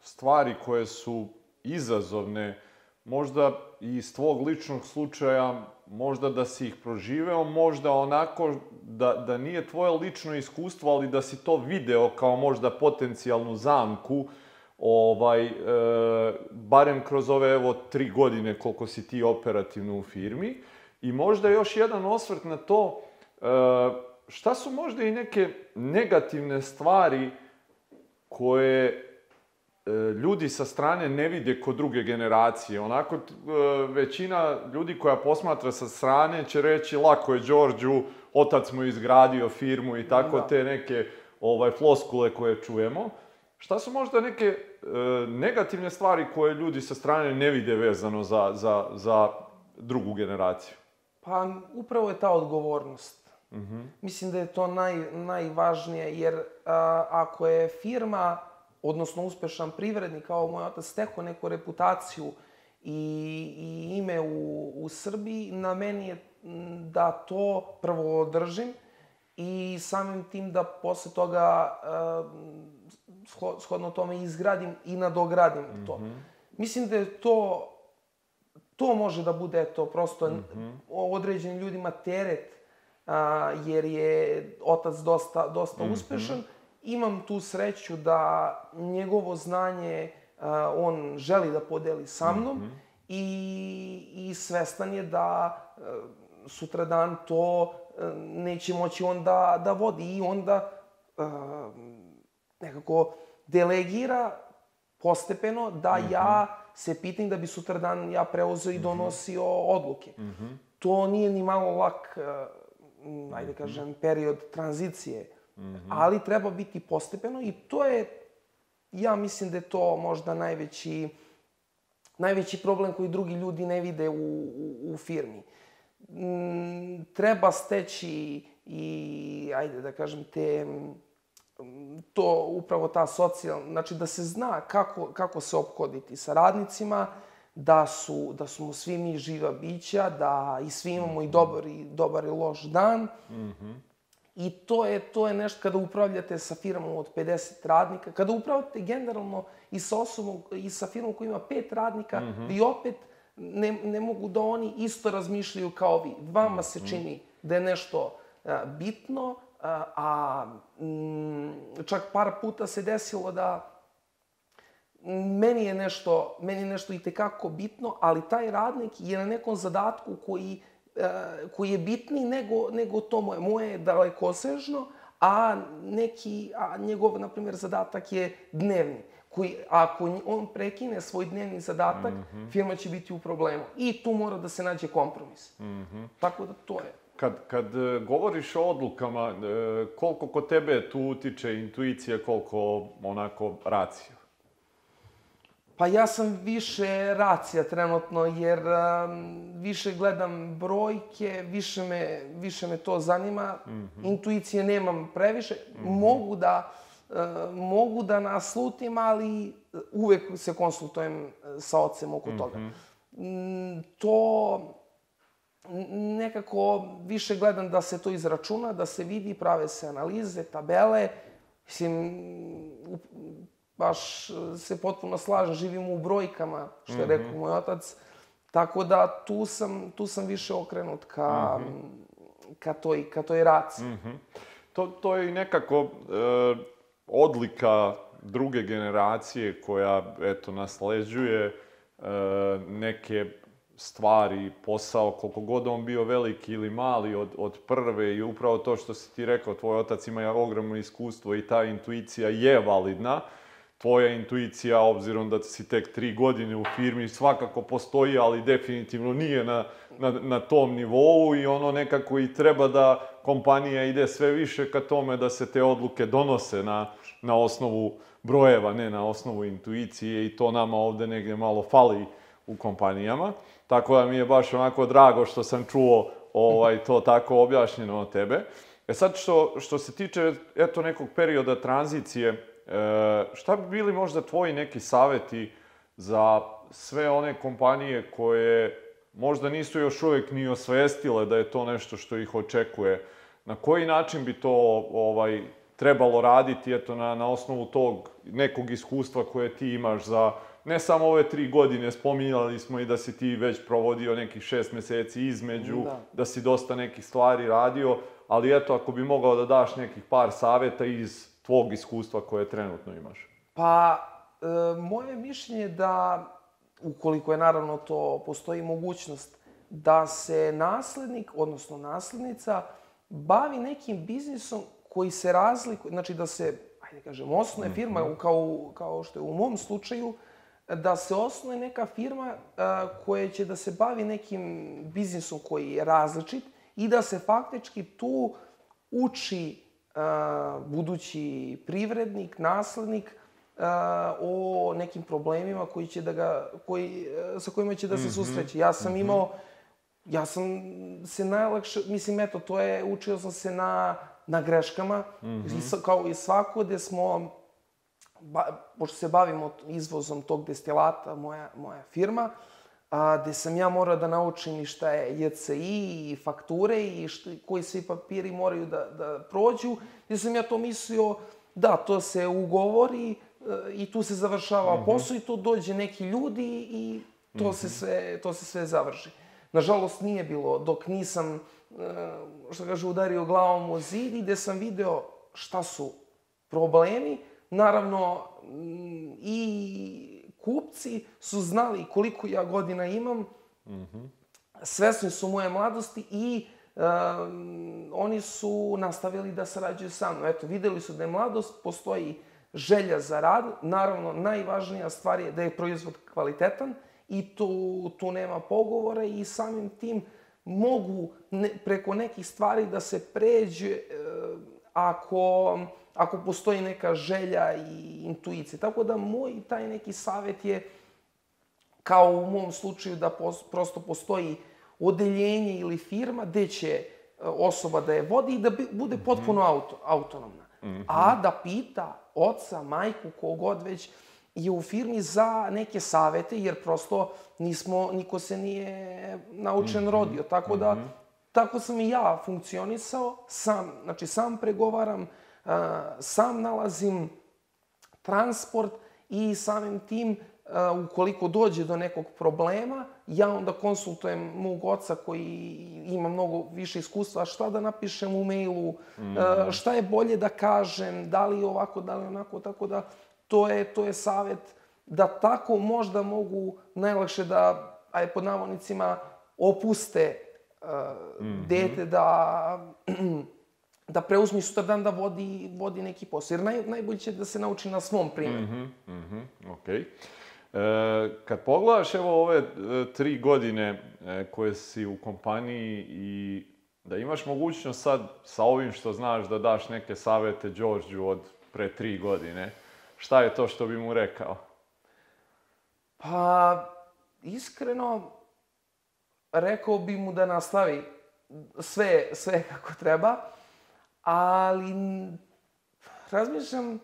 stvari koje su izazovne, možda i iz tvog ličnog slučaja, možda da si ih proživeo, možda onako da, da nije tvoje lično iskustvo, ali da si to video kao možda potencijalnu zamku, ovaj, e, barem kroz ove evo tri godine koliko si ti operativno u firmi. I možda još jedan osvrt na to, e, šta su možda i neke negativne stvari koje ljudi sa strane ne vide kod druge generacije. Onako, e, većina ljudi koja posmatra sa strane će reći lako je Đorđu, otac mu izgradio firmu i tako Da. te neke ovaj, floskule koje čujemo. Šta su možda neke e, negativne stvari koje ljudi sa strane ne vide vezano za, za, za drugu generaciju? Pa upravo je ta odgovornost. Mislim da je to naj, najvažnije, jer a, ako je firma, odnosno uspešan privrednik, kao moj otac, stekao neku reputaciju i, i ime u, u Srbiji, na meni je da to prvo održim i samim tim da posle toga sho- shodno tome izgradim i nadogradim to. Mislim da je to to može da bude eto prosto o- određenim ljudima teret a, jer je otac dosta dosta uspešan imam tu sreću da njegovo znanje a, on želi da podeli sa mnom i, i svestan je da e, sutradan to e, neće moći on da, da vodi i onda e, nekako delegira postepeno da ja se pitam da bi sutradan ja preuzeo i donosio odluke. To nije ni malo lak, m, ajde kažem, period tranzicije, ali treba biti postepeno i to je, ja mislim da je to možda najveći, najveći problem koji drugi ljudi ne vide u, u, u firmi. Mm, treba steći i, ajde da kažem, te mm, to upravo ta socijalna, znači da se zna kako, kako se ophoditi sa radnicima, da su, da smo svi mi živa bića, da i svi imamo i dobar i, dobar i loš dan. I to je, to je nešto kada upravljate sa firmom od 50 radnika, kada upravljate generalno i sa osobom, i sa firmom koja ima pet radnika, vi opet ne, ne mogu da oni isto razmišljaju kao vi. Vama se čini da je nešto a, bitno, a, a mm, čak par puta se desilo da meni je nešto, meni je nešto i tekako bitno, ali taj radnik je na nekom zadatku koji, e, koji je bitniji nego, nego to moje. Moje je dalekosežno, a neki, a njegov, na primjer, zadatak je dnevni. Koji, ako on prekine svoj dnevni zadatak, firma će biti u problemu. I tu mora da se nađe kompromis. Tako da to je. Kad, kad e, govoriš o odlukama, e, koliko kod tebe tu utiče intuicija, koliko onako racija? Pa ja sam više racija trenutno, jer um, više gledam brojke, više me, više me to zanima. Intuicije nemam previše. Mogu da, uh, mogu da naslutim, ali uvek se konsultujem uh, sa ocem oko toga. Mm, to n- nekako više gledam da se to izračuna, da se vidi, prave se analize, tabele. Mislim, baš e, se potpuno slažem, živimo u brojkama, što je rekao moj otac. Tako da tu sam, tu sam više okrenut ka, ka, toj, ka toj raciji. To, to je i nekako e, odlika druge generacije koja, eto, nasleđuje e, neke stvari, posao, koliko god on bio veliki ili mali od, od prve i upravo to što si ti rekao, tvoj otac ima ogromno iskustvo i ta intuicija je validna. Tvoja intuicija, obzirom da si tek tri godine u firmi, svakako postoji, ali definitivno nije na, na, na tom nivou i ono nekako i treba da kompanija ide sve više ka tome da se te odluke donose na, na osnovu brojeva, ne na osnovu intuicije i to nama ovde negde malo fali u kompanijama. Tako da mi je baš onako drago što sam čuo ovaj, to tako objašnjeno od tebe. E sad, što, što se tiče eto nekog perioda tranzicije, e, šta bi bili možda tvoji neki saveti za sve one kompanije koje možda nisu još uvek ni osvestile da je to nešto što ih očekuje? Na koji način bi to ovaj, trebalo raditi eto, na, na osnovu tog nekog iskustva koje ti imaš za ne samo ove tri godine, spominjali smo i da si ti već provodio nekih šest meseci između, da, da si dosta nekih stvari radio, ali eto, ako bi mogao da daš nekih par saveta iz tvog iskustva koje trenutno imaš. Pa, e, moje mišljenje da, ukoliko je naravno to, postoji mogućnost da se naslednik, odnosno naslednica, bavi nekim biznisom koji se razlikuje, znači da se, ajde kažem, osnuje firma, mm -hmm. kao, kao što je u mom slučaju, da se osnuje neka firma a, koja će da se bavi nekim biznisom koji je različit i da se faktički tu uči budući privrednik, naslednik, o nekim problemima koji će da ga, koji, sa kojima će da se -hmm. susreće. Ja sam -hmm. imao, ja sam se najlakše, mislim, eto, to je, učio sam se na, na greškama, mm -hmm. kao i svako, gde smo ba, pošto se bavimo izvozom tog destilata, moja, moja firma, a, gde sam ja morao da naučim i šta je JCI i fakture i šta, koji svi papiri moraju da, da prođu, gde sam ja to mislio, da, to se ugovori e, i tu se završava mm -hmm. posao i tu dođe neki ljudi i to, mm -hmm. se sve, to se sve završi. Nažalost, nije bilo dok nisam, e, što kaže, udario glavom u zid i gde sam video šta su problemi, Naravno, i kupci su znali koliko ja godina imam, mm -hmm. svesni su moje mladosti i um, oni su nastavili da sarađuju sa mnom. Eto, videli su da je mladost, postoji želja za rad. Naravno, najvažnija stvar je da je proizvod kvalitetan i tu, tu nema pogovora i samim tim mogu ne, preko nekih stvari da se pređe e, ako ako postoji neka želja i intuicija. Tako da moj taj neki savet je, kao u mom slučaju, da pos, prosto postoji odeljenje ili firma gde će e, osoba da je vodi i da bude potpuno mhm. auto, autonomna. Mm -hmm. A da pita oca, majku, kogod već je u firmi za neke savete, jer prosto nismo, niko se nije naučen mm -hmm. rodio. Tako da, mm -hmm. tako sam i ja funkcionisao, sam, znači sam pregovaram, sam nalazim transport i samim tim ukoliko dođe do nekog problema, ja onda konsultujem mog oca koji ima mnogo više iskustva, šta da napišem u mailu, mm. šta je bolje da kažem, da li ovako, da li onako, tako da to je, to je savet da tako možda mogu najlakše da, aj pod navodnicima, opuste uh, mm -hmm. dete da da preuzmi sutradan da vodi, vodi neki posao. Jer naj, najbolje će da se nauči na svom primjeru. Mm -hmm, mm -hmm, okej. Okay. E, kad pogledaš evo ove e, tri godine e, koje si u kompaniji i da imaš mogućnost sad sa ovim što znaš da daš neke savete Đorđu od pre tri godine, šta je to što bi mu rekao? Pa, iskreno, rekao bi mu da nastavi sve, sve kako treba ali razmišljam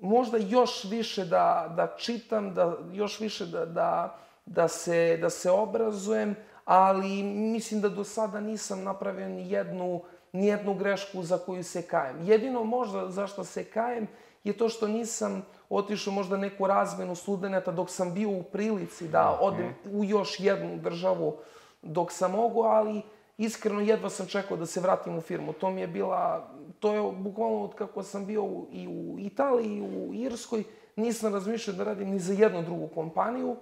možda još više da, da čitam, da još više da, da, da, se, da se obrazujem, ali mislim da do sada nisam napravio ni jednu, ni jednu grešku za koju se kajem. Jedino možda zašto se kajem je to što nisam otišao možda neku razmenu studenta dok sam bio u prilici da odem u još jednu državu dok sam mogu, ali iskreno jedva sam čekao da se vratim u firmu. To mi je bila, to je bukvalno od kako sam bio i u Italiji, i u Irskoj, nisam razmišljao da radim ni za jednu drugu kompaniju.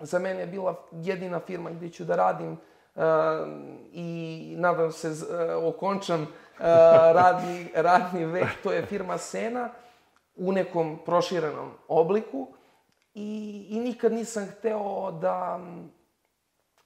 Za mene je bila jedina firma gdje ću da radim uh, i nadam se uh, okončam uh, radni, radni vek, to je firma Sena. u nekom proširenom obliku i, i nikad nisam hteo da,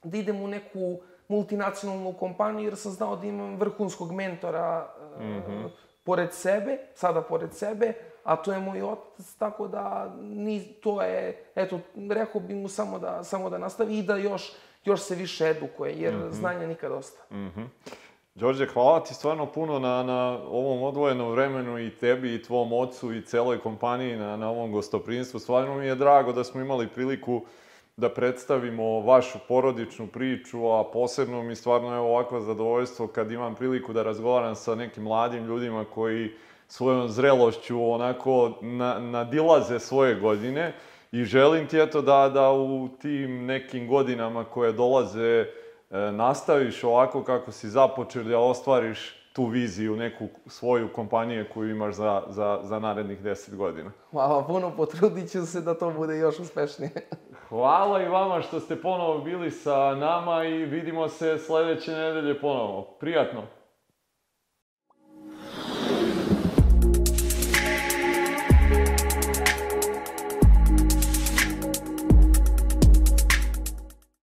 da idem u neku multinacionalnu kompaniju jer sam znao da imam vrhunskog mentora mm pored sebe, sada pored sebe, a to je moj otac, tako da ni, to je, eto, rekao bi mu samo da, samo da nastavi i da još, još se više edukuje, jer mm -hmm. znanja nikad dosta. Mm -hmm. Đorđe, hvala ti stvarno puno na, na ovom odvojenom vremenu i tebi i tvom ocu i celoj kompaniji na, na ovom gostoprinstvu. Stvarno mi je drago da smo imali priliku da predstavimo vašu porodičnu priču, a posebno mi stvarno je ovakvo zadovoljstvo kad imam priliku da razgovaram sa nekim mladim ljudima koji svojom zrelošću onako na, nadilaze svoje godine i želim ti eto da, da u tim nekim godinama koje dolaze e, nastaviš ovako kako si započeo da ostvariš tu viziju, neku svoju kompaniju koju imaš za, za, za narednih 10 godina. Hvala puno, potrudit ću se da to bude još uspešnije. Hvala i vama što ste ponovo bili sa nama i vidimo se sledeće nedelje ponovo. Prijatno!